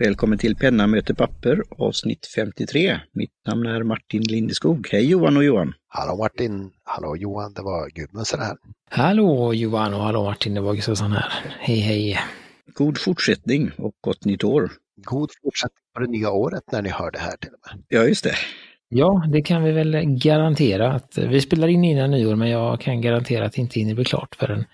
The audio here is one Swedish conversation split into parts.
Välkommen till Penna möter papper avsnitt 53. Mitt namn är Martin Lindeskog. Hej Johan och Johan! Hallå Martin! Hallå Johan, det var Gudmundsen här. Hallå Johan och hallå Martin, det var Gustafsson här. Hej hej! God fortsättning och gott nytt år! God fortsättning på det nya året när ni hör det här till och med. Ja, just det. Ja, det kan vi väl garantera. att Vi spelar in innan nyår, men jag kan garantera att det inte hinner bli klart förrän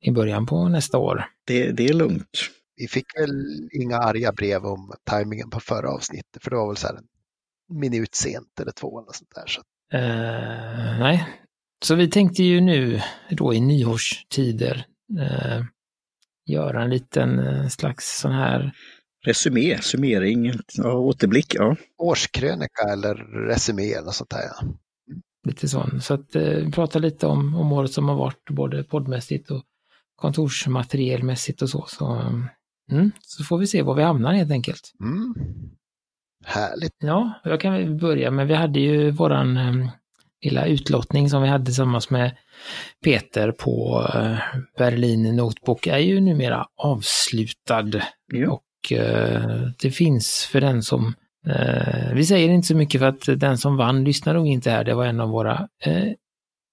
i början på nästa år. Det, det är lugnt. Vi fick väl inga arga brev om tajmingen på förra avsnittet, för det var väl så här en minut sent eller två eller sånt där. Så. Uh, nej, så vi tänkte ju nu då i nyårstider uh, göra en liten uh, slags sån här Resumé, summering, ja, återblick. Ja. Årskrönika eller resumé eller sånt där. Ja. Lite sån. Så att eh, prata lite om, om året som har varit, både poddmässigt och kontorsmaterielmässigt och så. Så, mm, så får vi se var vi hamnar helt enkelt. Mm. Härligt. Ja, jag kan börja med, vi hade ju våran eh, lilla utlottning som vi hade tillsammans med Peter på eh, Berlin Notebook är ju numera avslutad. Ja. Och eh, det finns för den som eh, vi säger inte så mycket för att den som vann lyssnar nog inte här. Det var en av våra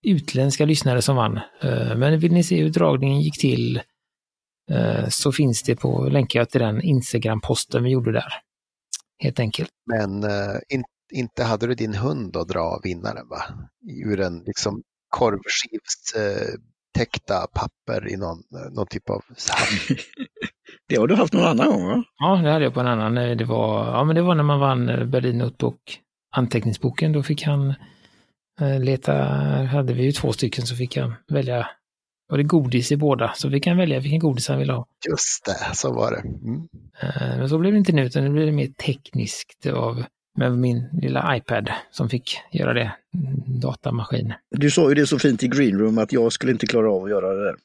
utländska lyssnare som vann. Men vill ni se hur dragningen gick till så finns det på, länkar jag till den Instagram-posten vi gjorde där. Helt enkelt. Men eh, in, inte hade du din hund att dra vinnaren va? Ur en liksom korvskivs eh, täckta papper i någon, eh, någon typ av Det har du haft någon annan gång va? Ja, det hade jag på en annan. Eh, Det var, ja, men det var när man vann eh, Berlin Notebook, anteckningsboken. Då fick han eh, leta, hade vi ju två stycken så fick han välja, var det godis i båda, så vi kan välja vilken godis han ville ha. Just det, så var det. Mm. Eh, Men så blev det inte nu, utan det blev mer tekniskt av med min lilla iPad som fick göra det, datamaskin. Du sa ju det så fint i Green Room att jag skulle inte klara av att göra det där.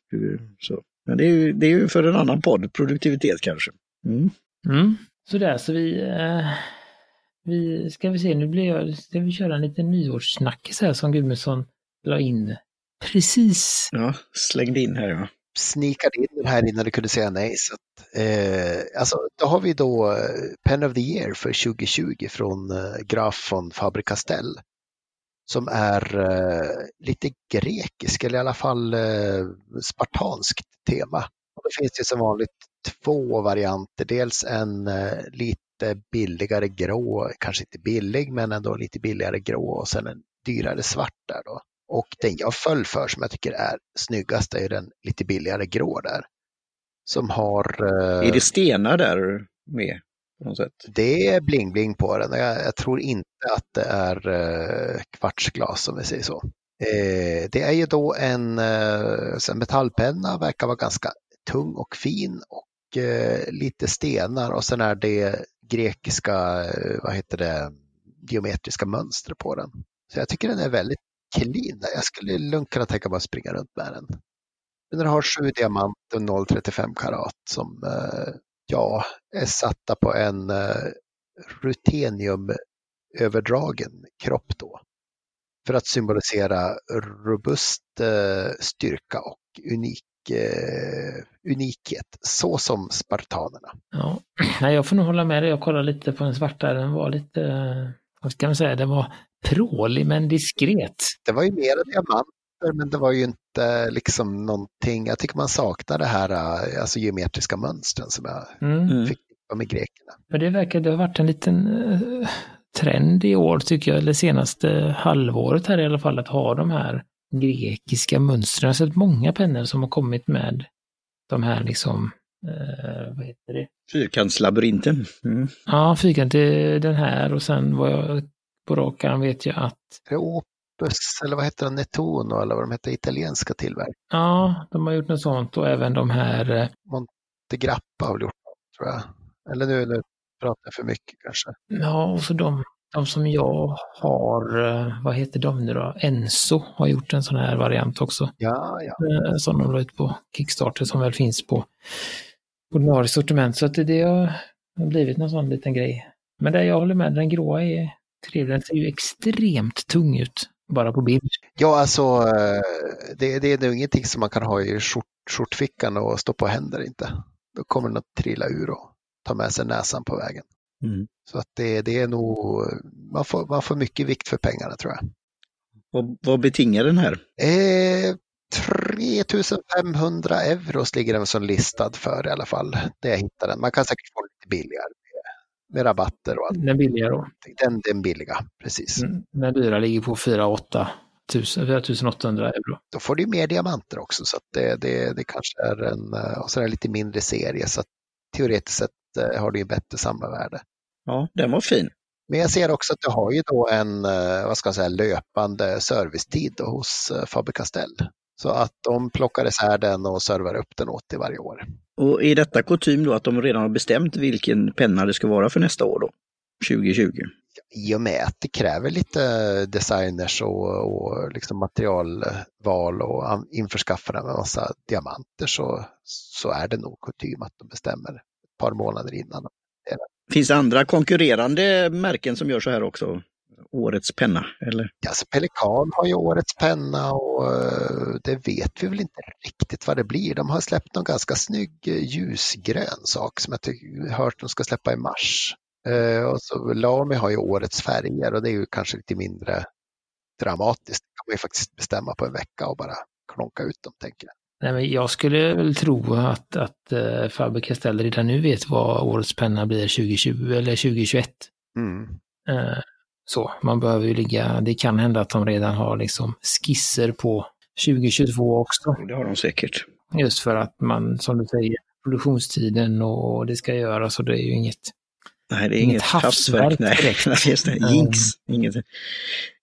Så. Men det är, ju, det är ju för en annan podd, produktivitet kanske. Mm. Mm. Sådär, så vi, eh, vi ska vi se, nu blir jag, ska vi köra en liten nyårssnackis här som Gudmundsson la in precis. Ja, slängde in här ja. Sneakade in den här innan du kunde säga nej. Så att, eh, alltså, då har vi då eh, Pen of the Year för 2020 från eh, Graf von Faber-Castell. Som är eh, lite grekisk eller i alla fall eh, spartanskt tema. Och det finns det som vanligt två varianter. Dels en eh, lite billigare grå, kanske inte billig men ändå lite billigare grå och sen en dyrare svart där då. Och den jag föll för som jag tycker är snyggast är den lite billigare grå där. Som har... eh, Är det stenar där med? På något sätt? det är bling-bling på den. Jag, jag tror inte att det är eh, kvartsglas om vi säger så. Eh, det är ju då en, en metallpenna, verkar vara ganska tung och fin och lite stenar och sen är det grekiska, vad heter det, geometriska mönster på den. Så jag tycker den är väldigt clean. Jag skulle lugnt kunna tänka mig att springa runt med den. Men den har sju diamanter och 0,35 karat som eh, ja, är satta på en eh, ruteniumöverdragen kropp då. För att symbolisera robust eh, styrka och unik, unikhet, så som spartanerna. Ja, jag får nog hålla med dig. Jag kollade lite på den svarta. Den var lite, vad ska man säga, den var prålig men diskret. Det var ju mera diamanter, men det var ju inte liksom någonting, jag tycker man saknar det här eh, alltså geometriska mönstren som jag Mm. Mm. fick med grekerna. Men det verkar, det har varit en liten eh, trend i år tycker jag, eller senaste halvåret här i alla fall, att ha de här grekiska mönstren. Jag har sett många pennor som har kommit med de här liksom, eh, vad heter det? Fyrkantslabyrinten. Mm. Ja, fyrkant, den här och sen vad jag på rak arm vet jag att Opus eller vad heter det, Nettuno eller vad de heter, italienska tillverkare. ja, de har gjort något sånt och även de här eh, Monte Grappa har väl gjort det, tror jag. Eller nu, nu pratar jag för mycket kanske. Ja, och så de, de som jag har, eh, vad heter de nu då? Enso har gjort en sån här variant också. Ja, ja. eh, Som de la ut på Kickstarter som väl finns på ordinarie sortiment. Så att det, har blivit någon sån liten grej. Men det jag håller med, den gråa är trevlig. Den ser ju extremt tung ut bara på bild. Ja, alltså eh, det, det är nog ingenting som man kan ha i skjort, skjortfickan och stå på händer inte. Då kommer den att trilla ur och ta med sig näsan på vägen. Mm. Så att det, det är nog, man får, man får mycket vikt för pengarna tror jag. Vad, vad betingar den här? Eh, 3500 euro ligger den som listad för i alla fall. Det jag hittade den. Man kan säkert få lite billigare med, rabatter och allt. Den billiga då. Den, den billiga, precis. Mm, Den dyra ligger på 4 4800 euro. Då får du mer diamanter också så att det, det, det kanske är en, eh, och så är det en lite mindre serie så att teoretiskt sett eh, har det ju bättre samlarvärde. Ja, den var fin. Men jag ser också att du har ju då en, eh, vad ska jag säga, löpande servicetid hos eh, Faber-Castell. Så att de plockar isär den och servar upp den åt dig varje år. Och är detta kutym då att de redan har bestämt vilken penna det ska vara för nästa år då? 2020? I och med att det kräver lite designers och, och liksom materialval och an- införskaffande av en massa diamanter så, så är det nog kutym att de bestämmer ett par månader innan. Finns det andra konkurrerande märken som gör så här också? Årets penna, eller? Alltså Pelikan har ju årets penna och eh, det vet vi väl inte riktigt vad det blir. De har släppt någon ganska snygg eh, ljusgrön sak som jag tycker- hört de ska släppa i mars. Eh, Och så Lamy har ju årets färger och det är ju kanske lite mindre dramatiskt. Det kan man ju faktiskt bestämma på en vecka och bara klonka ut dem tänker jag. Nej, men jag skulle väl tro att, att uh, Faber-Castell redan nu vet vad årets penna blir 2020 eller 2021. Mm. Så, man behöver ju ligga, det kan hända att de redan har liksom skisser på 2022 också. Det har de säkert. Just för att man, som du säger, produktionstiden och det ska göras och det är ju inget. Nej, det är Inget inget havsverk. Nej, just det. Mm. Jinx. Inget.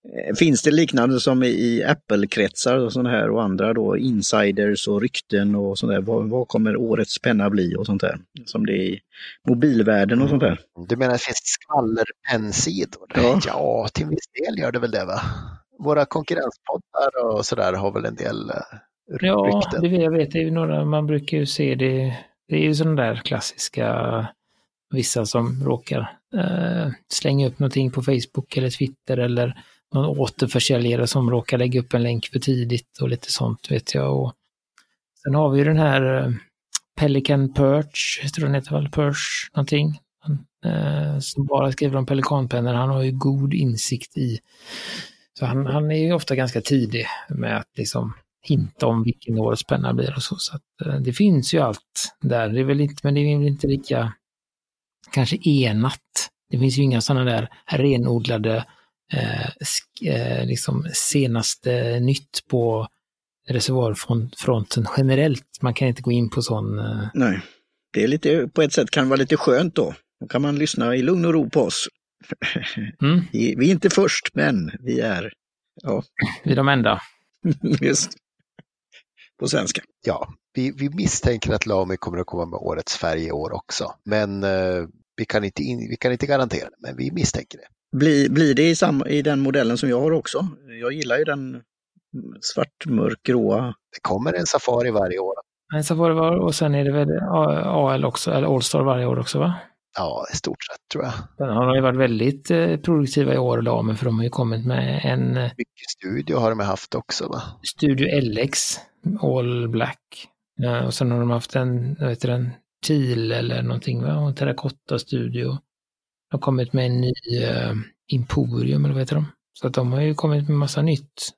Eh, Finns det liknande som i Apple-kretsar och sådana här och andra då insiders och rykten och sånt där? Vad, vad kommer årets penna bli och sånt där? Som det är i mobilvärlden och sånt där. Du menar det finns skvallerpennsidor? Ja. ja, till viss del gör det väl det va? Våra konkurrenspoddar och sådär har väl en del eh, Ja, rykten. det jag vet, det är ju några, man brukar ju se det, det är ju sådana där klassiska, vissa som råkar eh, slänga upp någonting på Facebook eller Twitter eller någon återförsäljare som råkar lägga upp en länk för tidigt och lite sånt vet jag. Och sen har vi ju den här eh, Pelican Perch, jag tror den heter väl Perch någonting, eh, som bara skriver om pelikanpennor. Han har ju god insikt i, så han, han är ju ofta ganska tidig med att liksom hinta om vilken årets penna blir och så. så att, eh, det finns ju allt där, det är väl inte, men det är väl inte lika kanske enat. Det finns ju inga sådana där renodlade eh, sk- eh, liksom senaste nytt på reservoarfronten generellt. Man kan inte gå in på sån... Eh, Nej, det är lite, på ett sätt kan det vara lite skönt då. Då kan man lyssna i lugn och ro på oss. mm, Vi, vi är inte först, men vi är, ja, vi är de enda. just. På svenska. Ja, vi, vi misstänker att Lamy kommer att komma med årets färg i år också. Men eh, vi, kan inte in, vi kan inte garantera det, men vi misstänker det. Blir, blir det i, samma, i den modellen som jag har också? Jag gillar ju den svartmörkgråa. Det kommer en Safari varje år. Så får det vara, och sen är det väl AL också, eller Allstar varje år också va? Ja, i stort sett tror jag. Den har ju varit väldigt eh, produktiva i år, Lamen, för de har ju kommit med en eh, Mycket studio har de haft också va? Studio LX, All Black. Eh, och sen har de haft en, vad heter den, TIL eller någonting, va? Och en Terracotta Studio. Har kommit med en ny eh, Imporium, eller vad heter de? Så att de har ju kommit med massa nytt.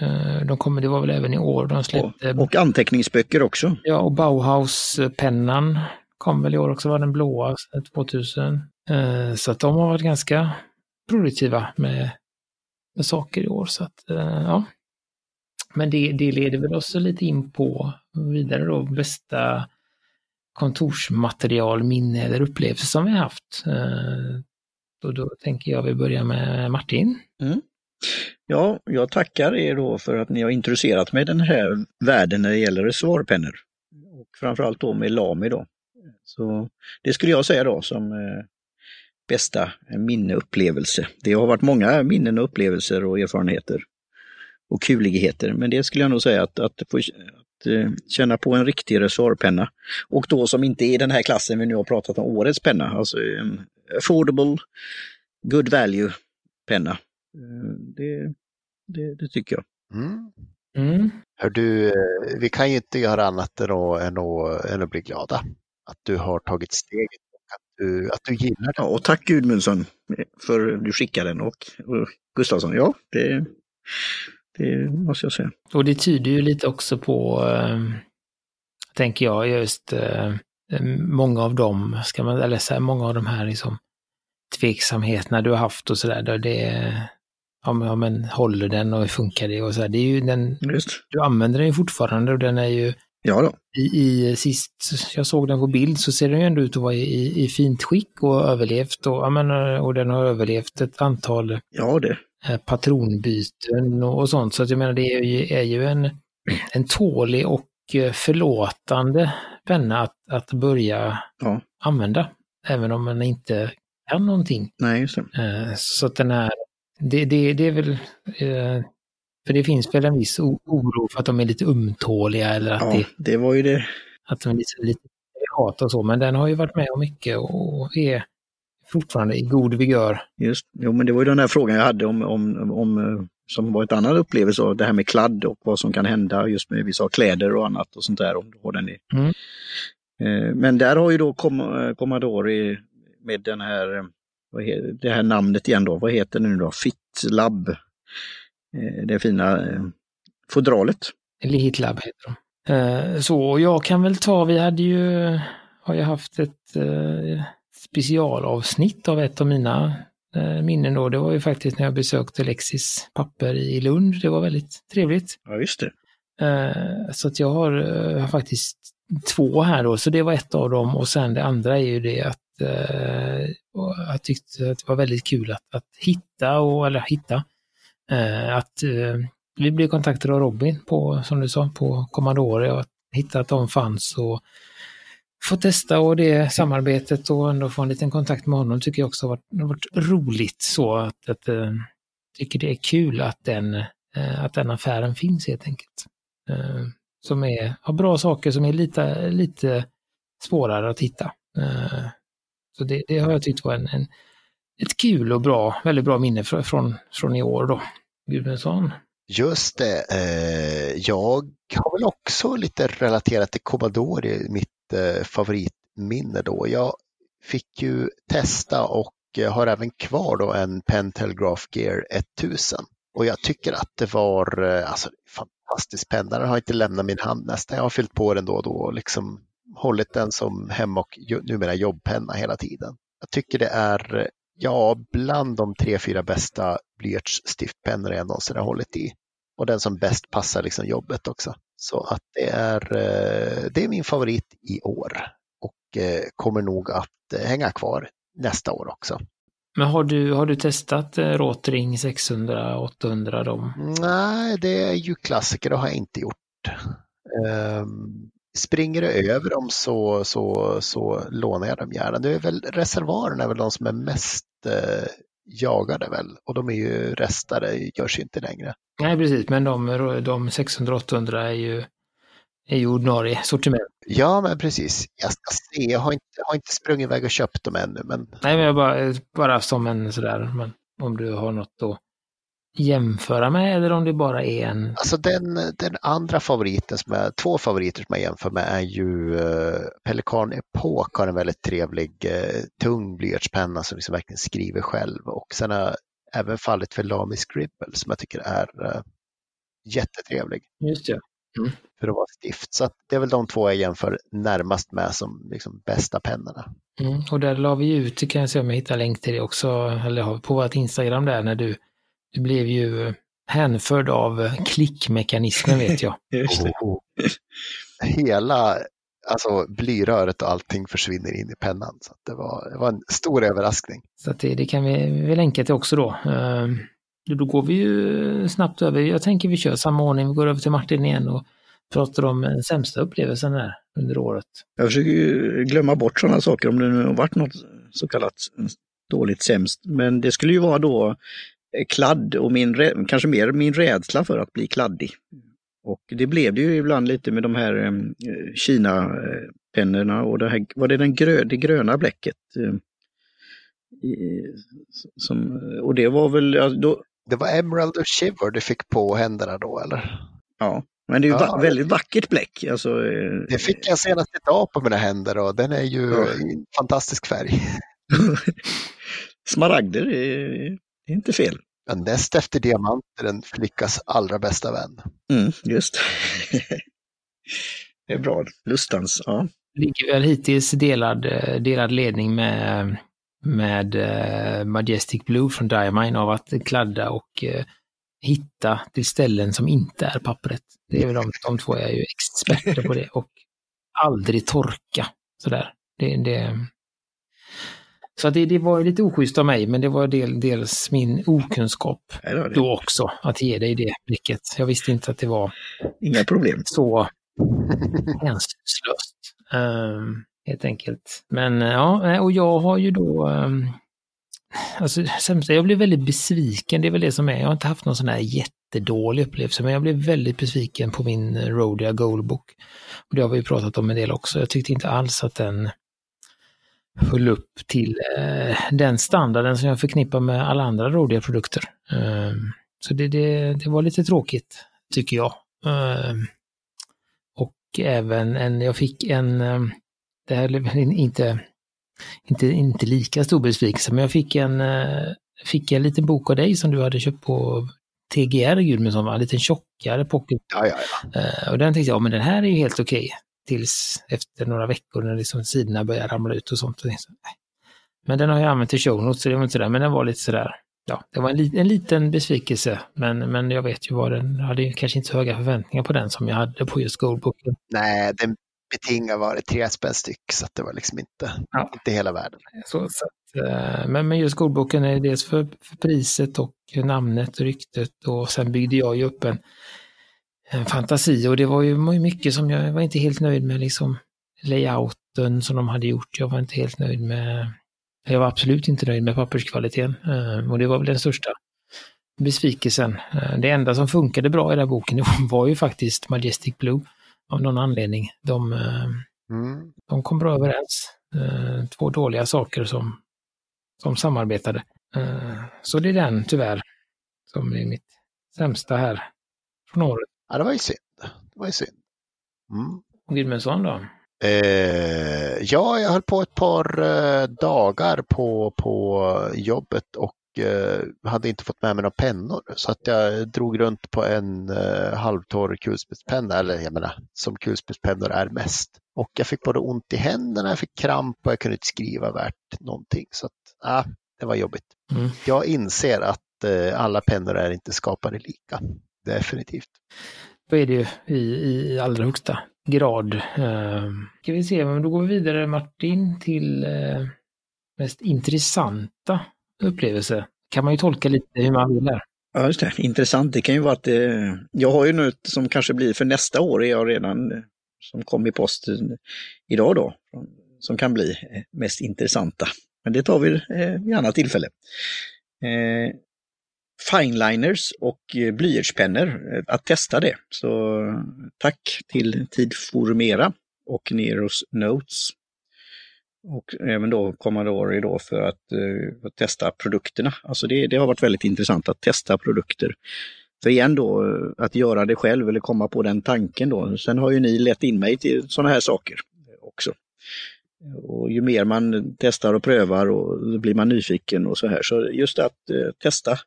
Eh, de kommer, det var väl även i år de släppte. Och anteckningsböcker också. Ja, och Bauhaus-pennan kom väl i år också, var den blåa, så 2000. Eh, Så att de har varit ganska produktiva med, med saker i år. Så att, eh, ja. Men det, det leder väl oss lite in på vidare då, bästa kontorsmaterial, minne eller upplevelse som vi har haft. Eh, och då tänker jag vi börjar med Martin. Mm. Ja, jag tackar er då för att ni har introducerat mig i den här världen när det gäller reservoarpennor. Och framförallt då med Lami. då. Så det skulle jag säga då som eh, bästa minne upplevelse. Det har varit många minnen och upplevelser och erfarenheter och kuligheter, men det skulle jag nog säga att, att få känna på en riktig reservoarpenna. Och då som inte är i den här klassen vi nu har pratat om, årets penna, alltså en affordable, good value penna. Eh, Det, det, det tycker jag. Mm. Mm. Hör du, eh, vi kan ju inte göra annat än att, än att, än att bli glada. Att du har tagit steget och att du, att du gillar den. Ja, och tack Gudmundsson för att du skickade den och, och Gustafsson, ja, det, det måste jag säga. Och det tyder ju lite också på, eh, tänker jag, just eh, många av dem, ska man, eller så här, många av de här liksom, tveksamheterna du har haft och sådär, där det ja men, ja men håller den och funkar det och så här. Det är ju den, Just. du använder den ju fortfarande och den är ju Ja då. i, i sist jag såg den på bild så ser den ju ändå ut att vara i, i fint skick och överlevt och, ja, men, och den har överlevt ett antal Ja det. Eh, patronbyten och, sånt. Så att jag menar det är ju, är ju en, en tålig och eh, förlåtande penna att, att börja Ja. använda. Även om man inte kan någonting. Nej, just det. Eh, Så att den är, det, det, det är väl, för det finns väl en viss oro för att de är lite ömtåliga eller att, Ja, det, det var ju det. att de är lite, lite hat och så. Men den har ju varit med om mycket och är fortfarande i god vigör. Just, jo, men det var ju den där frågan jag hade om, om, om eh, som var ett annat upplevelse, det här med kladd och vad som kan hända just med vissa kläder och annat och sånt där. Om du har den i. Mm. Eh, Men där har ju då eh, Commodore med den här, det här namnet igen då, vad heter det nu då? FitLab. Det fina fodralet. Eller HitLab heter de. Så jag kan väl ta, vi hade ju, har ju haft ett specialavsnitt av ett av mina eh, minnen då. Det var ju faktiskt när jag besökte Lexis papper i Lund. Det var väldigt trevligt. Ja, just det. Eh, Så att jag har, eh, har faktiskt två här då, så det var ett av dem och sen det andra är ju det att jag tyckte att det var väldigt kul att, att hitta, och, eller hitta, att vi blev kontaktade av Robin på, som du sa, på Commodore och att hitta att de fanns och få testa och det samarbetet och ändå få en liten kontakt med honom tycker jag också har varit, har varit roligt så att, att äh, tycker det är kul att den, äh, att den affären finns helt enkelt. Äh, som är, har bra saker som är lite, lite svårare att hitta. Så det, det har jag tyckt var en, en, ett kul och bra, väldigt bra minne från, från, från i år då. Gudmundsson. Just det, jag har väl också lite relaterat till Commodore i mitt Eh, favoritminne då. Jag fick ju testa och eh, har även kvar då en PenTel Graph Gear 1000. Och jag tycker att det var eh, alltså, fantastisk penna. Den har inte lämnat min hand nästan. Jag har fyllt på den då och då och liksom hållit den som hem och numera jobbpenna hela tiden. Jag tycker det är ja, bland de tre, fyra bästa blyertsstiftpennor jag någonsin har hållit i. Och den som bäst passar liksom jobbet också. Så att det är, eh, det är min favorit i år och eh, kommer nog att eh, hänga kvar nästa år också. Men har du, har du testat Rotring 600, 800 dem? Nej, det är ju klassiker, det har jag inte gjort. Ehm, springer det över dem så, så, så lånar jag dem gärna. Det är väl, reservoarerna är väl de som är mest eh, jagade väl och de är ju restade, görs inte längre. Nej, precis, men de, de 600-800 är ju, är ju ordinarie sortiment. Ja, men precis. Jag ska se, jag har inte, har inte sprungit iväg och köpt dem ännu, men Nej, men jag bara, bara som en sådär, men om du har något att jämföra med eller om det bara är en... Alltså den, den andra favoriten, som är, två favoriter som jag jämför med är ju uh, Pelikan Epok har en väldigt trevlig uh, tung blyertspenna som liksom verkligen skriver själv och sen har jag även fallit för Lamy Scribble som jag tycker är uh, jättetrevlig Just det. för att vara stift. Så det är väl de två jag jämför närmast med som liksom bästa pennorna. Mm, och där la vi ut, det kan jag se om jag hittar länk till det också, eller på vårt Instagram där när du blev ju hänförd av klickmekanismen vet jag. Just det. Och hela alltså, blyröret och allting försvinner in i pennan. Så att det, var, det var en stor överraskning. Så att det, det kan vi, vi länka till också då. Ehm, Då går vi ju snabbt över, jag tänker vi kör samma ordning, vi går över till Martin igen och pratar om den sämsta upplevelsen där under året. Jag försöker ju glömma bort sådana saker om det nu har varit något så kallat dåligt sämst. Men det skulle ju vara då eh, kladd och min, kanske mer min rädsla för att bli kladdig. Och det blev det ju ibland lite med de här eh, Kina-pennorna och det här, var det den grö, det gröna bläcket? Eh, i, som, och det var väl, ja, då, Det var Emerald och Shiver du fick på händerna då eller? ja, Men det är ju Ja, va- väldigt vackert bläck. Alltså, eh, Det fick jag senast idag på mina händer och den är ju Ja. fantastisk färg. Smaragder är, är inte fel. Men näst efter diamanter den flickas allra bästa vän. Mm, just. det är bra. Lustans, ja. ligger väl hittills delad, eh, delad ledning med, med eh, Majestic Blue från Diamine av att kladda och eh, hitta till ställen som inte är pappret. Det är väl de, de två är ju experter på det och aldrig torka sådär. Det, det, så det, det var lite oschysst av mig, men det var del, dels min okunskap Här har det. då också att ge dig det blicket. Jag visste inte att det var Inga problem. så hänsynslöst. Um, helt enkelt. Men eh, ja, och jag har ju då... Um, alltså, sämsta, jag blev väldigt besviken, det är väl det som är. Jag har inte haft någon sån här jättedålig upplevelse, men jag blev väldigt besviken på min Rodia Goalbook. Och det har vi pratat om en del också. Jag tyckte inte alls att den höll upp till eh, den standarden som jag förknippar med alla andra Rodia-produkter. Um, så det, det, det var lite tråkigt, tycker jag. Um, och även en, jag fick en, eh, det här är inte, inte, inte lika stor besvikelse, men jag fick en, eh, fick en liten bok av dig som du hade köpt på TGR Gudmundsson, en liten tjockare pocket. Ja, ja, ja. Eh, Och den tänkte jag, ja, men den här är ju helt okej. Tills efter några veckor när liksom sidorna börjar ramla ut och sånt. Men den har jag använt till show notes, så det var inte sådär, men den var lite sådär, ja, det var en, li- en liten besvikelse. Men, men jag vet ju vad den, jag hade kanske inte så höga förväntningar på den som jag hade på just Goldbooken. Nej, den betingar var det tre spänn styck så att det var liksom inte, Ja. inte hela världen. Så, så att, eh, men, men just Goldboken är dels för, för priset och namnet och ryktet och sen byggde jag ju upp en, en fantasi och det var ju mycket som jag var inte helt nöjd med liksom layouten som de hade gjort. Jag var inte helt nöjd med, jag var absolut inte nöjd med papperskvaliteten eh, och det var väl den största besvikelsen. Eh, Det enda som funkade bra i den här boken var ju faktiskt Majestic Blue av någon anledning. De, eh, Mm. de kom bra överens. Två dåliga saker som, som samarbetade. Så det är den tyvärr som är mitt sämsta här från året. Ja, det var ju synd. Det var ju synd. Mm. Gudmundsson då? Eh, ja, jag höll på ett par eh, dagar på, på jobbet och eh, hade inte fått med mig några pennor. Så att jag drog runt på en eh, halvtorr kulspetspenna, eller jag menar som kulspetspennor är mest. Och jag fick både ont i händerna, jag fick kramp och jag kunde inte skriva värt någonting. Så att, ah, det var jobbigt. Mm. Jag inser att eh, alla pennor är inte skapade lika. Definitivt. Då är det ju i, i allra högsta grad. Eh, ska vi se, men då går vi vidare Martin till eh, mest intressanta upplevelse. Kan man ju tolka lite hur man vill där. Ja, just det. Intressant. Det kan ju vara att eh, jag har ju nu ett som kanske blir för nästa år, är jag redan, eh, som kom i posten idag då, som kan bli eh, mest intressanta. Men det tar vi eh, vid annat tillfälle. Eh, fineliners och eh, blyertspennor, eh, att testa det. Så tack till Tidformera och Neros Notes. Och även då Commodore då för att uh, att testa produkterna. Alltså det, det har varit väldigt intressant att testa produkter. För igen då, att göra det själv eller komma på den tanken då. Sen har ju ni lett in mig till sådana här saker också. Och ju mer man testar och prövar och blir man nyfiken och så här. Så just att eh, testa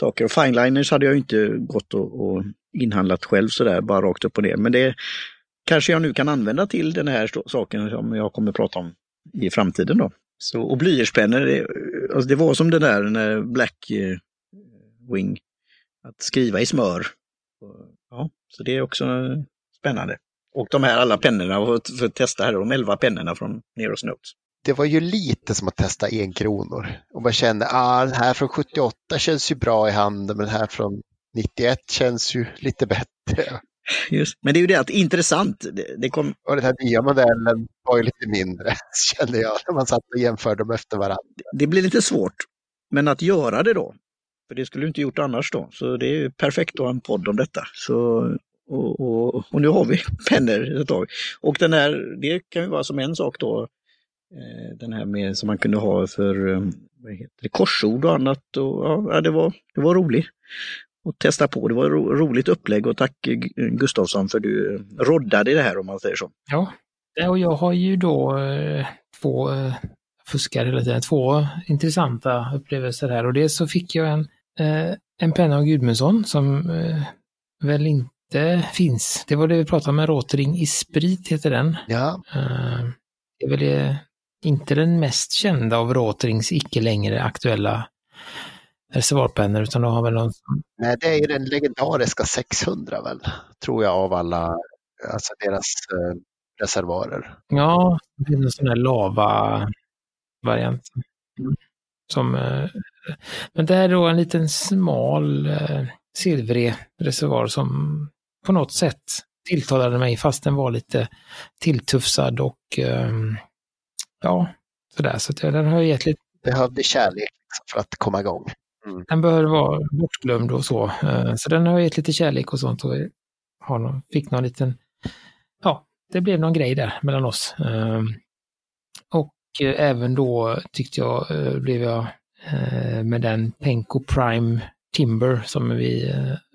saker. Och fineliners hade jag inte gått och, och inhandlat själv sådär bara rakt upp och ner. Men det kanske jag nu kan använda till den här saken som jag kommer att prata om i framtiden. Då. Så, och blyertspennor, det, alltså det var som det där när Black eh, Wing, att skriva i smör. Ja, så det är också spännande. Och de här alla pennorna, för att testa här, de 11 pennorna från Neros Notes det var ju lite som att testa enkronor. Och man kände, ah, den här från 78 känns ju bra i handen, men den här från 91 känns ju lite bättre. Just. Men det är ju det att intressant, det, det kom, Och den här nya modellen var ju lite mindre, kände jag, när man satt och jämförde dem efter varandra. det blir lite svårt. Men att göra det då, för det skulle du inte gjort annars då. Så det är ju perfekt att ha en podd om detta. Så, och, och, och nu har vi pennor ett tag. Och den här, det kan ju vara som en sak då, den här med som man kunde ha för eh, vad heter det, korsord och annat. Och, ja, det, var, det var roligt. och testa på. Det var ett ro, roligt upplägg och tack Gustavsson för du roddade det här om man säger så. Ja, och jag har ju då eh, två, eh, fuskar hela tiden, två intressanta upplevelser här och det så fick jag en, eh, en penna av Gudmundsson som eh, väl inte finns. Det var det vi pratade om, en Rotring i sprit heter den. Ja. Eh, det är väl det, inte den mest kända av Rotrings icke längre aktuella reservoarpennor utan de har väl någon... Nej, det är ju den legendariska 600 väl, tror jag av alla, alltså deras eh, reservoarer. Ja, det är en sån här lava-variant. Som, eh, men det är då en liten smal eh, silvrig reservoar som på något sätt tilltalade mig fast den var lite tilltufsad och eh, ja, sådär. Så den har gett lite... Behövde kärlek för att komma igång. Mm. Den bör vara bortglömd och så. Så den har gett lite kärlek och sånt och har någon, fick någon liten, ja, det blev någon grej där mellan oss. Och även då tyckte jag, blev jag med den Penco Prime Timber som vi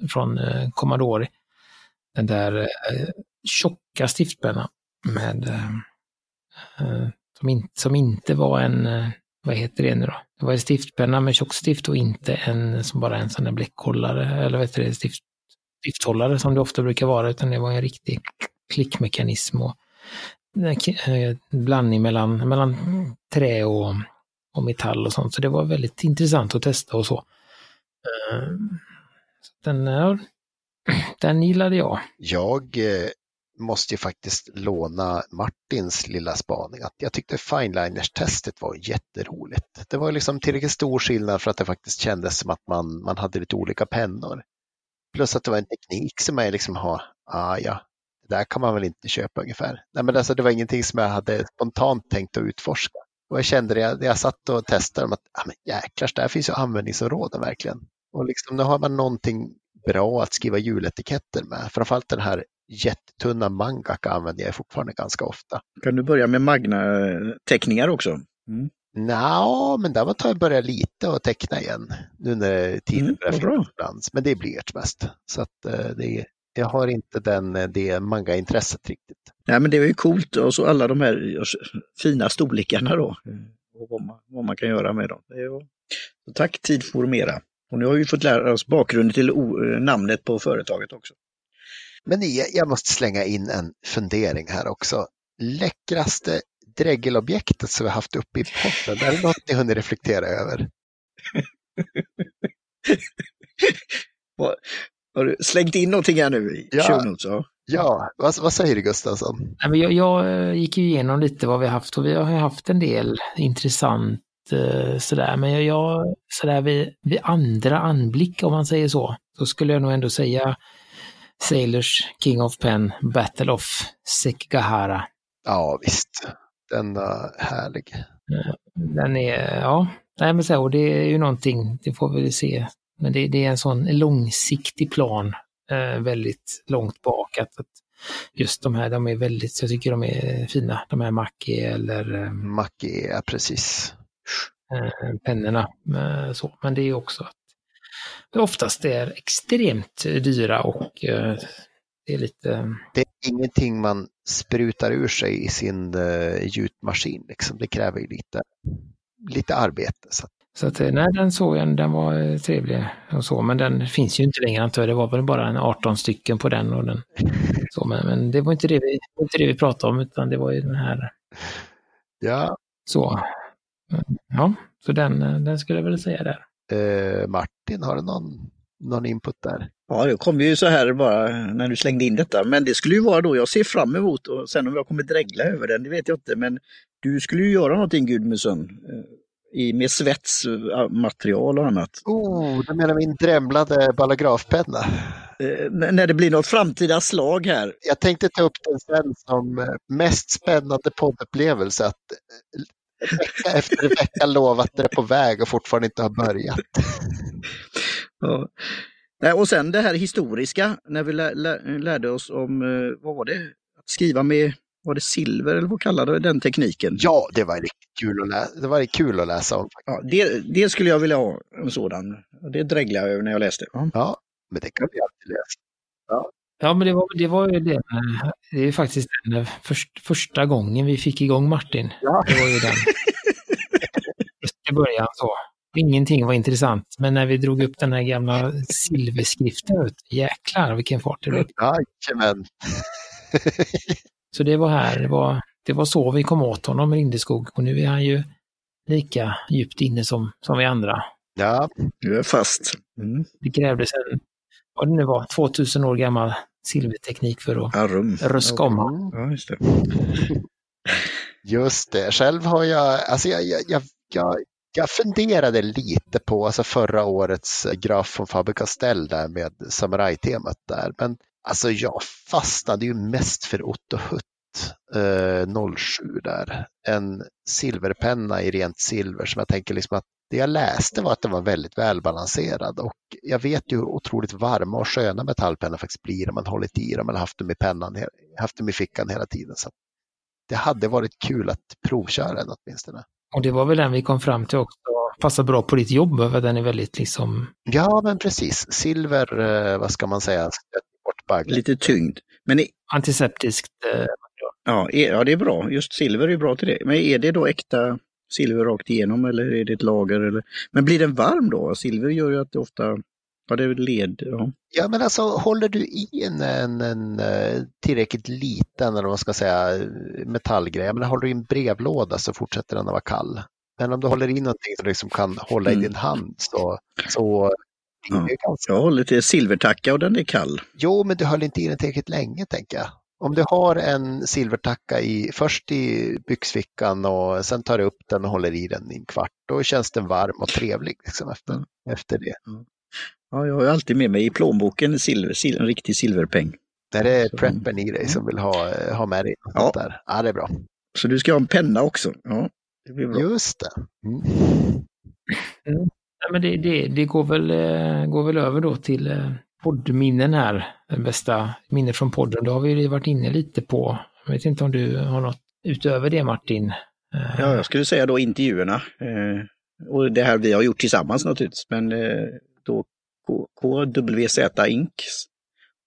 från Commodore, den där tjocka stiftpennan med som, in, som inte var en, eh, vad heter det nu då? Det var en stiftpenna med tjockstift och inte en som bara en sån där bläckhållare eller vad heter det, stift, stifthållare som det ofta brukar vara, utan det var en riktig klickmekanism och eh, blandning mellan, mellan trä och, och metall och sånt. Så det var väldigt intressant att testa och så. Eh, den, den gillade jag. Jag måste ju faktiskt låna Martins lilla spaning. Att jag tyckte Fineliners-testet var jätteroligt. Det var liksom tillräckligt stor skillnad för att det faktiskt kändes som att man, man hade lite olika pennor. Plus att det var en teknik som jag liksom har, ah, ja, det där kan man väl inte köpa ungefär. Nej, men alltså, det var ingenting som jag hade spontant tänkt att utforska. Och jag kände det, jag, jag satt och testade dem att ah, men jäklars, där finns ju användningsområden verkligen. Och liksom, nu har man någonting bra att skriva juletiketter med. Framförallt den här jättetunna mangaka använder jag fortfarande ganska ofta. Kan du börja med Magna-teckningar också? Mm. Nå, men där var jag börja lite och teckna igen nu när tiden Mm, börjar finnas. Men det är blyerts mest. Så att eh, det är, jag har inte den, det manga-intresset riktigt. Nej, men det är ju coolt och så alla de här fina storlekarna då. Och vad man, vad man kan göra med dem. Ju- tack Tid Formera. Och nu har vi fått lära oss bakgrunden till o- namnet på företaget också. Men jag, måste slänga in en fundering här också. Läckraste dregelobjektet som vi haft uppe i podden, är det något ni hunnit reflektera över? Har du slängt in någonting här nu i Ja. show notes? Ja. Ja, vad, vad säger du Gustafsson? Jag, jag eh, gick ju igenom lite vad vi har haft och vi har haft en del intressant eh, sådär. Men jag, jag sådär vid, vid andra anblick om man säger så, så skulle jag nog ändå säga Sailors King of Pen Battle of Sekigahara. Ja, visst. Den är härlig. Den är, ja, nej men så, här, och det är ju någonting, det får vi väl se. Men det, det är en sån långsiktig plan, eh, väldigt långt bak. Att, att just de här, de är väldigt, jag tycker de är fina, de här Mackie eller eh, Mackie, ja precis. eh, pennorna. Eh, så. Men det är också att oftast är extremt dyra och eh, det är lite, Det är ingenting man sprutar ur sig i sin uh, gjutmaskin. Liksom. Det kräver ju lite, lite arbete. Så att, så att eh, nej, den såg jag, den var eh, trevlig och så, men den finns ju inte längre antar jag. Det var väl bara en 18 stycken på den och den. Så, men, men det var inte det, vi, inte det vi pratade om, utan det var ju den här ja, så. Ja, så den, eh, den skulle jag väl säga där. Eh, Martin, har du någon, någon input där? Ja, det kom ju så här bara när du slängde in detta. Men det skulle ju vara då jag ser fram emot och sen om jag kommer dregla över den, det vet jag inte. Men du skulle ju göra någonting Gudmundsson. eh, i- Med svetsmaterial och annat. Oh, du menar min drämlade ballografpenna? Eh, När det blir något framtida slag här. Jag tänkte ta upp den sen som eh, mest spännande poddupplevelse. Att eh, vecka efter vecka lova att det är på väg och fortfarande inte har börjat. Ja. Och sen det här historiska, när vi lär, lär, lärde oss om, eh, vad var det, att skriva med, var det silver eller vad kallade du den tekniken? Ja, det var riktigt kul att läsa, det var kul att läsa om. Ja, det, det skulle jag vilja ha, en sådan. Det dreglade jag över när jag läste. Ja. Ja, Men det kan vi alltid läsa. Ja, men det var, det var ju det. Det är faktiskt den först, första gången vi fick igång Martin. Ja. Det var ju den. Just i början så. Ingenting var intressant, men när vi drog upp den här gamla silverskriften ut, jäklar vilken fart det blev. Jajamän. Så det var här, det var, det var så vi kom åt honom, Rindeskog. Och nu är han ju lika djupt inne som, som vi andra. Ja, Du är fast. Mm. Det krävdes en, vad det nu var, 2000 år gammal silverteknik för att Arum. röska om mm, Ja, just det. just det. Själv har jag, alltså jag, jag, jag, jag, jag funderade lite på alltså förra årets graf från Faber Castell där med samurajtemat där. Men alltså jag fastnade ju mest för Otto Hutt eh, 07 där. En silverpenna i rent silver som jag tänker liksom att det jag läste var att den var väldigt välbalanserad och jag vet ju hur otroligt varma och sköna metallpennor faktiskt blir om man hållit i dem eller haft dem i pennan, haft dem i fickan hela tiden. Så det hade varit kul att provköra den åtminstone. Och det var väl den vi kom fram till också, passar bra på ditt jobb, för den är väldigt liksom, Ja, men precis. Silver, eh, vad ska man säga, stöter bort baggen. Lite tyngd. Men i- antiseptiskt. Eh, ja, är, ja, det är bra. Just silver är bra till det. Men är det då äkta silver rakt igenom eller är det ett lager? Eller... Men blir den varm då? Silver gör ju att det ofta, ja det är led. Ja. Ja, men alltså håller du i en, en, en eh, tillräckligt liten, eller vad man ska säga, metallgrej, menar, håller du i en brevlåda så fortsätter den att vara kall. Men om du håller i någonting som du liksom kan hålla Mm. i din hand så, så ganska... Jag håller till silvertacka och den är kall. Jo, men du höll inte i den tillräckligt länge, tänker jag. Om du har en silvertacka i, först i byxfickan och sen tar du upp den och håller i den i en kvart, då känns den varm och trevlig liksom efter, Mm. efter det. Ja, jag har alltid med mig i plånboken silver, sil, en riktig silverpeng. Det är Så- preppen i dig som vill ha, ha med dig något Ja. där. Ja, det är bra. Så du ska ha en penna också? Ja, det blir bra. Just det. Mm. men det, det, det går, väl, eh, går väl över då till eh, poddminnen här. Den bästa minne från podden. Då har vi ju varit inne lite på. Jag vet inte om du har något utöver det Martin? Eh, Ja, jag skulle säga då intervjuerna. Eh, och det här vi har gjort tillsammans naturligtvis. Men eh, då KWZ Inks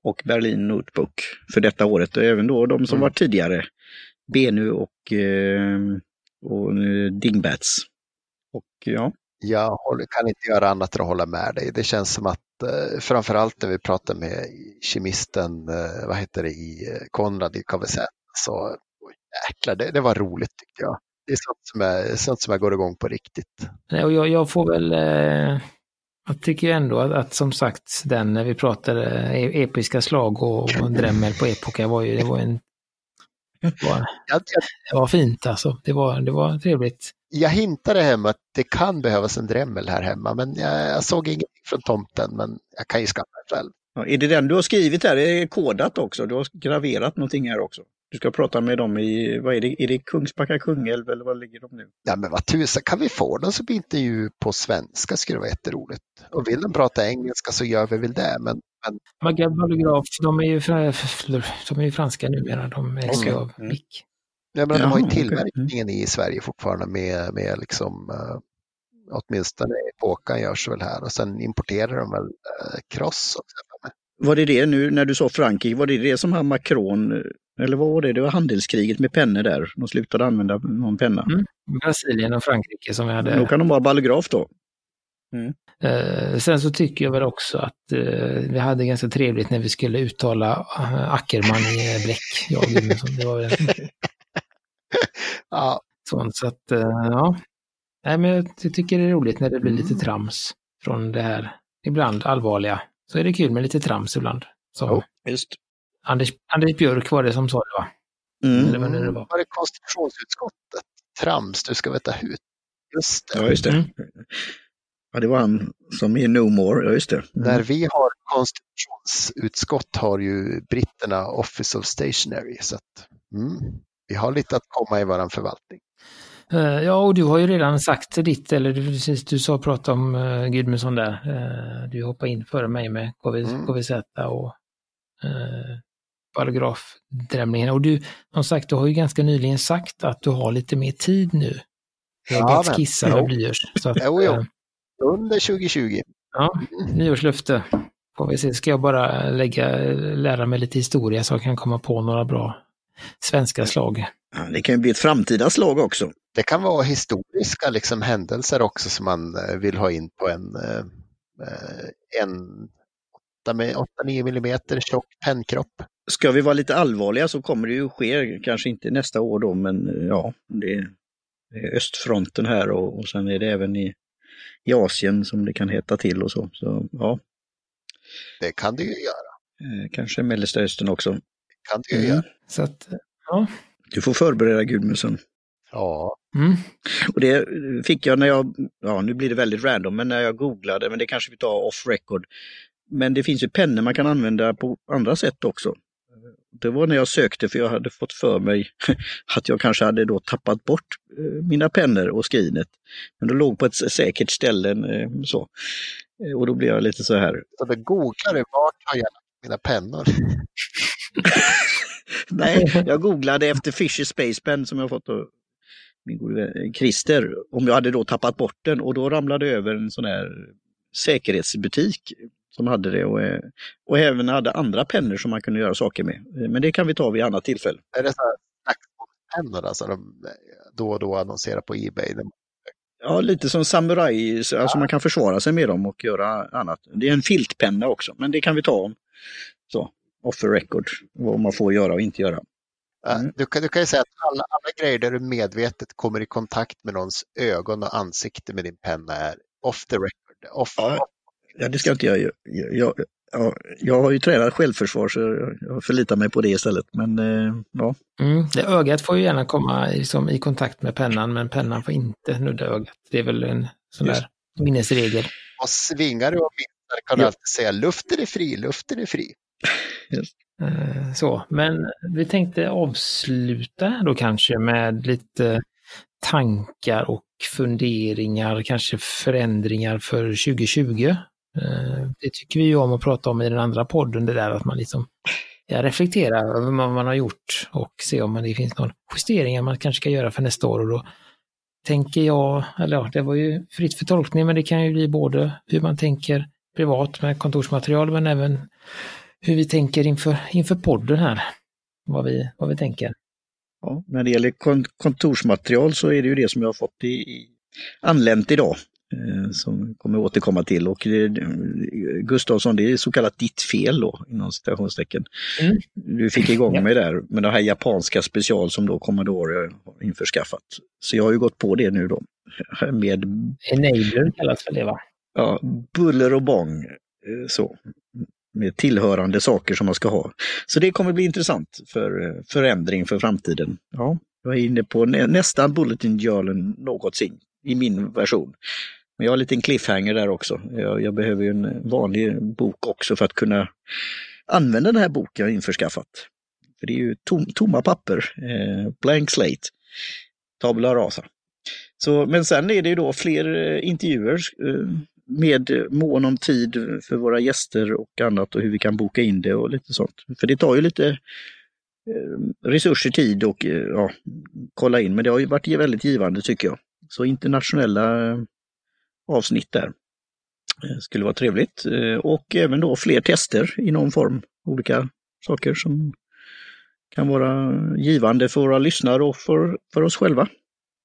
och Berlin Notebook för detta året. Och även då de som Mm. var tidigare. Benu och, och Dingbats. Och ja, Jag kan inte göra annat än att hålla med dig. Det känns som att framförallt när vi pratar med kemisten, eh, vad heter det, i eh, Konrad i KVZ, så jäklar, det, det var roligt tyckte jag. Det är sånt som jag, sånt som jag går igång på riktigt. Nej, och jag, jag får väl... Eh, jag tycker ändå att, att som sagt, den när vi pratade eh, episka slag och, och drämmel på epoka var ju, det var en... Det var, det var fint alltså. Det var, det var trevligt. jag hintade hem att det kan behövas en drämmel här hemma, men jag, jag såg ingenting från tomten, men jag kan ju skaffa den själv. Ja, är det den du har skrivit här? Det är kodat också. Du har graverat någonting här också. Du ska prata med dem i, vad är det, är det Kungsbacka Kungälv eller var ligger de nu? Ja, men vad tusan, kan vi få den som intervju på svenska skulle det vara jätteroligt. Och vill den prata engelska så gör vi väl det, men, men Magaballograf, de är ju, de är ju franska numera. De ägs Okej. av Mm. Bic. jag menar, de har ju tillverkningen i Sverige fortfarande med, med liksom, uh, åtminstone Epokan görs väl här och sen importerar de väl uh, Cross också. Var det det nu när du sa Frankrike, var det det som han Macron, eller vad var det? Det var handelskriget med pennor där. De slutade använda någon penna. Mm. Brasilien och Frankrike som vi hade. Då kan de vara ballograf då. Eh, sen så tycker jag väl också att eh, vi hade ganska trevligt när vi skulle uttala eh, Ackerman i eh, bläck. Gudmundsson. Det var väl Ja, sånt. Så att, eh, ja. Nej, men jag ty- tycker det är roligt när det blir lite Mm. trams från det här ibland allvarliga. Så är det kul med lite trams ibland. Som Jo. Just. Anders, Anders Björk var det som sa det va? Mm. Eller vad det var. var det konstitutionsutskottet? Trams, du ska veta hut. Just det. Ja, just det. Mm. Ja, det var han som är No More, ja just det. Mm. När vi har konstitutionsutskott har ju britterna official stationary. Så att, mm, vi har lite att komma i våran förvaltning. Eh, Ja, och du har ju redan sagt ditt, eller du, precis, du sa prata om uh, Gudmundsson där. Eh, du hoppade in före mig med KV, Mm. KVZ och uh, paragrafdrämningen. Och du, som sagt, du har ju ganska nyligen sagt att du har lite mer tid nu. Ja, men- skissa jo. med blyerts. Så att, Jo, jo. Under 2020. ja, nyårslöfte. Får vi se, ska jag bara lägga, lära mig lite historia så jag kan komma på några bra svenska slag. Ja, det kan ju bli ett framtida slag också. Det kan vara historiska liksom, händelser också som man eh, vill ha in på en, eh, eh, en 8-9 millimeter tjock pennkropp. Ska vi vara lite allvarliga så kommer det ju ske, kanske inte nästa år då, men ja, det är östfronten här och, och sen är det även i, i Asien som det kan heta till och så. så ja. Det kan det ju göra. Eh, kanske Mellersta Östern också. Det kan det ju mm. göra. Så att, ja. Du får förbereda Gudmundsen. Ja. Mm. Och det fick jag när jag, ja nu blir det väldigt random, men när jag googlade, men det kanske vi tar off record. Men det finns ju pennor man kan använda på andra sätt också. Det var när jag sökte för jag hade fått för mig att jag kanske hade då tappat bort eh, mina pennor och skrinet. Men de låg på ett säkert ställe. Eh, så. Eh, och då blev jag lite så här. Så då googlade du vart har jag mina pennor? Nej, jag googlade efter Fisher Space Pen som jag fått av min gode Christer, om jag hade då tappat bort den och då ramlade över en sån här säkerhetsbutik som hade det och, eh, och även hade andra pennor som man kunde göra saker med. Eh, men det kan vi ta vid annat tillfälle. Är det så pennor alltså de då och då annonserar på Ebay? Ja, lite som samuraj, alltså man kan försvara sig med dem och göra annat. Det är en filtpenna också, men det kan vi ta om. Så, off the record, vad man får göra och inte göra. Mm. Du, kan, du kan ju säga att alla, alla grejer där du medvetet kommer i kontakt med någons ögon och ansikte med din penna är off the record. Off, ja, off Ja, det ska inte jag göra. Jag, ja, jag har ju tränat självförsvar så jag förlitar mig på det istället. Men eh, ja. Mm, det ögat får ju gärna komma liksom, i kontakt med pennan, men pennan får inte nudda ögat. Det är väl en sån Just. där minnesregel. Och svingar du och viftar kan ja. du alltid säga luften är fri, luften är fri. Just. Eh, så, men vi tänkte avsluta då kanske med lite tankar och funderingar, kanske förändringar för 2020. Eh, det tycker vi ju om att prata om i den andra podden, det där att man liksom ja, reflekterar över vad man har gjort och se om det finns någon justeringar man kanske ska göra för nästa år. Och då tänker jag, eller ja, det var ju fritt för tolkning, men det kan ju bli både hur man tänker privat med kontorsmaterial, men även hur vi tänker inför, inför podden här. Vad vi, vad vi tänker. Ja, när det gäller kontorsmaterial så är det ju det som jag har fått i, i anlänt idag. Eh, som kommer återkomma till. Och det, Gustavsson, det är så kallat ditt fel då, inom citationstecken. Mm. Du fick igång mig där med det här japanska special som då Commodore har införskaffat. Så jag har ju gått på det nu då. Med... Enabler kallas för det va? Ja, buller och bång. Eh, så. Med tillhörande saker som man ska ha. Så det kommer bli intressant för eh, förändring för framtiden. Ja, jag är inne på nä nästan Bulletin Journal någonsin i min version. Men jag har en liten cliffhanger där också. Jag, jag behöver ju en vanlig bok också för att kunna använda den här boken jag införskaffat. För det är ju tom, tomma papper, eh, blank slate, tabula rasa. Så, men sen är det ju då fler eh, intervjuer eh, med mån om tid för våra gäster och annat och hur vi kan boka in det och lite sånt. För det tar ju lite eh, resurser, tid och eh, ja, kolla in. Men det har ju varit väldigt givande tycker jag. Så internationella eh, avsnitt där. Det skulle vara trevligt. Eh, och även då fler tester i någon form. Olika saker som kan vara givande för våra lyssnare och för, för oss själva.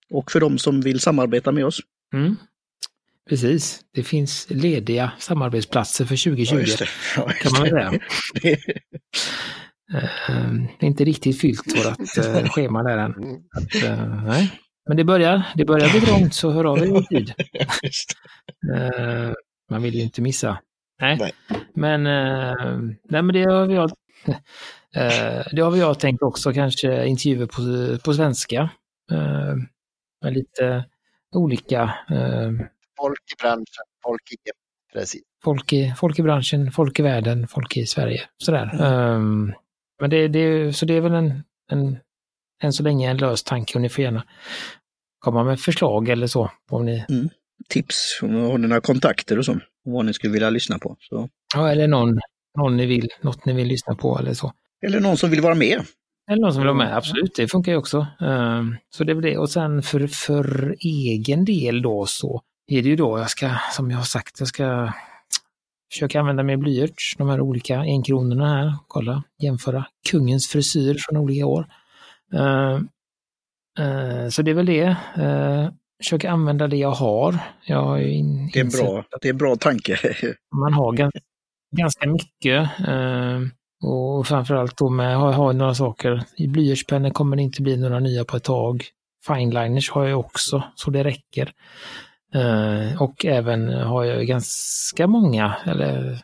Och för de som vill samarbeta med oss. Mm. Precis, det finns lediga samarbetsplatser för 2020. Ja, det. Ja, kan man säga. uh, inte riktigt fyllt vårt schema där än. Att, uh, nej. Men det börjar, det börjar bli trångt så hör av er i tid. uh, man vill ju inte missa. Nej, nej. Men, uh, nej, men det har jag, uh, det har jag tänkt också, kanske intervjuer på, på svenska. med lite olika... folk i branschen, folk i precis. Folk i, folk i branschen, folk i världen, folk i Sverige. Sådär. Mm. men det, det, så det är väl en, en än så länge en lös tanke och ni får gärna komma med förslag eller så. Om ni... Mm. Tips, om ni har några kontakter och så, om vad ni skulle vilja lyssna på. Så. Ja, eller någon, någon ni vill, något ni vill lyssna på eller så. Eller någon som vill vara med. Eller någon som vill vara med, absolut, det funkar ju också. Ehm, så det är väl det. Och sen för, för egen del då så är det ju då jag ska, som jag har sagt, jag ska försöka använda mer blyerts, de här olika enkronorna här. Kolla, jämföra kungens frisyr från olika år. Uh, uh, så det är väl det. Uh, försöka använda det jag har. Jag har in, det, är bra, det är en bra tanke. man har ganska, ganska mycket. och framförallt då med, har, har några saker. I blyertspennor kommer det inte bli några nya på ett tag. Fineliners har jag också, så det räcker. Och även har jag ganska många, eller,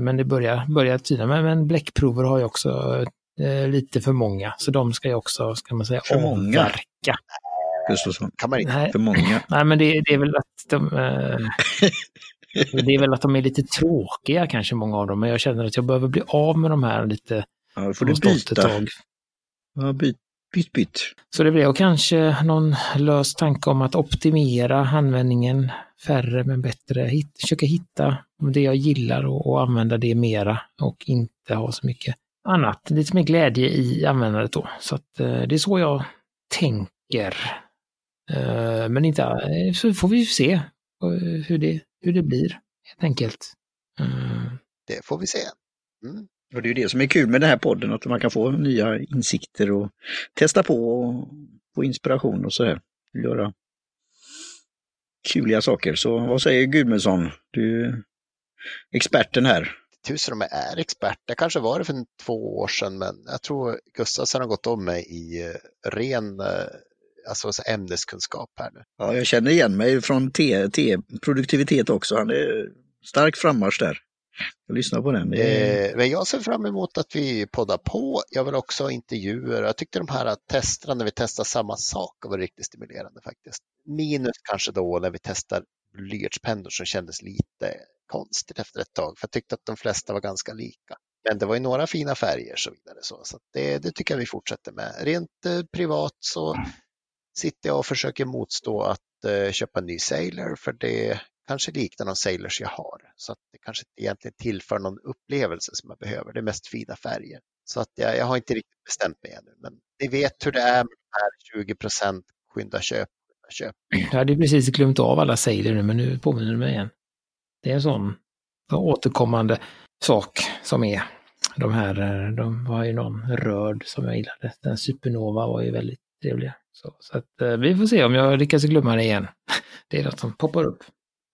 men det börjar, börjar tyda, men, men bläckprover har jag också uh, lite för många, så de ska jag också, ska man säga, för många. avverka. Gustafsson, kan man inte. Nej. För många. Nej, men det, det är väl att de Det är väl att de är lite tråkiga kanske, många av dem, men jag känner att jag behöver bli av med de här lite. Ja, får du byta. Ja, byt, byt, byt. Så det blir kanske någon lös tanke om att optimera användningen, färre men bättre, Hitt, försöka hitta det jag gillar och, och, använda det mera och inte ha så mycket annat. Lite mer glädje i användandet då. Så att, eh, det är så jag tänker. Eh, men inte, eh, så får vi se hur det, hur det blir helt enkelt. Det får vi se. Mm. Och det är ju det som är kul med den här podden, att man kan få nya insikter och testa på och få inspiration och så här. Göra kuliga saker. Så vad säger Gudmundsson? Du är experten här. Tusen om jag är expert. Det kanske var det för två år sedan, men jag tror Gustafsson har gått om mig i eh, ren eh, alltså, ämneskunskap här nu. Ja, jag känner igen mig från T, T produktivitet också. Han är stark frammarsch där. Jag lyssnar på den. Eh, men jag ser fram emot att vi poddar på. Jag vill också ha intervjuer. Jag tyckte de här testerna när vi testar samma sak var riktigt stimulerande faktiskt. Minus kanske då när vi testar blyertspennor som kändes lite konstigt efter ett tag. För jag tyckte att de flesta var ganska lika. Men det var ju några fina färger och så vidare. Så, så det, det, tycker jag vi fortsätter med. Rent eh, privat så sitter jag och försöker motstå att eh, köpa en ny Sailor för det kanske liknar de Sailors jag har. Så att det kanske inte egentligen tillför någon upplevelse som jag behöver. Det är mest fina färger. Så att jag, jag har inte riktigt bestämt mig ännu. Men ni vet hur det är med de här 20 procent skynda köp köp. Jag hade precis glömt av alla Sailor nu, men nu påminner du mig igen. Det är en sån återkommande sak som är de här, de var ju någon röd som jag gillade. Den Supernova var ju väldigt trevlig. Så, så att, eh, vi får se om jag lyckas glömma det igen. Det är något som poppar upp.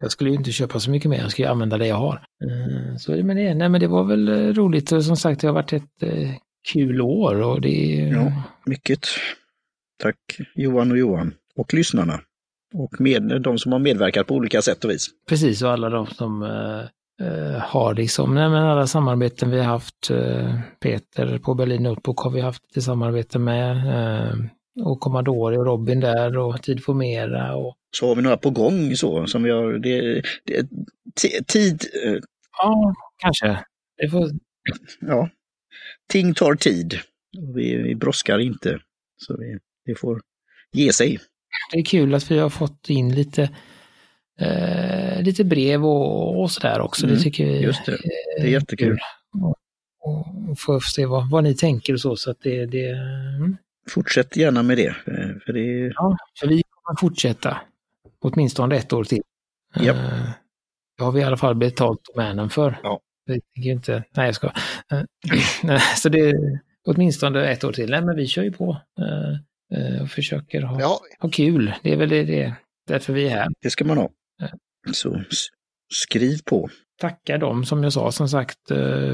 Jag skulle ju inte köpa så mycket mer, jag skulle använda det jag har. Eh, så men det, nej, men det var väl eh, roligt och som sagt det har varit ett eh, kul år och det Ja, mycket. Tack Johan och Johan och lyssnarna. Och med, de som har medverkat på olika sätt och vis. Precis, och alla de som uh, har liksom, nej men alla samarbeten vi har haft. Uh, Peter på Berlin Notebook har vi haft ett samarbete med. Uh, och Commodore och Robin där och Tid för mera. Och... Så har vi några på gång så som vi har, det, det, tid. Eh, ja, kanske. Det får... Ja, ting tar tid. Vi, vi brådskar inte. Så vi, vi får ge sig. Det är kul att vi har fått in lite, eh, lite brev och, och sådär också. Mm, det tycker vi just det. det är jättekul. Och, och få se vad, vad ni tänker och så. så att det, det, mm fortsätt gärna med det. Eh, för det... Ja, för vi kommer fortsätta. Åtminstone ett år till. Yep. Uh, det har vi i alla fall betalt domänen för. Ja. Det inte, nej, jag ska. Uh, så det är åtminstone ett år till. Nej, men vi kör ju på och försöker ha, ja. ha kul. Det är väl det, det därför vi är här. Det ska man ha. Så skriv på. Tacka dem som jag sa, som sagt.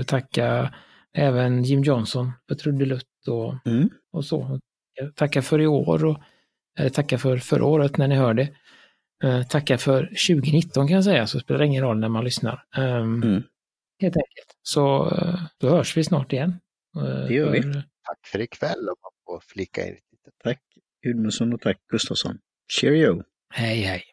Tacka även Jim Johnson för trudelutt och, mm. och så. Tacka för i år och eh, tacka för förra året när ni hörde. Eh, tacka för 2019 kan jag säga, så spelar det ingen roll när man lyssnar. Um, mm. Helt enkelt. Så eh, då hörs vi snart igen. Det gör vi. Tack för ikväll om man får flika in lite. Tack Gudmundsson och tack Gustafsson. Cheerio! Hej hej!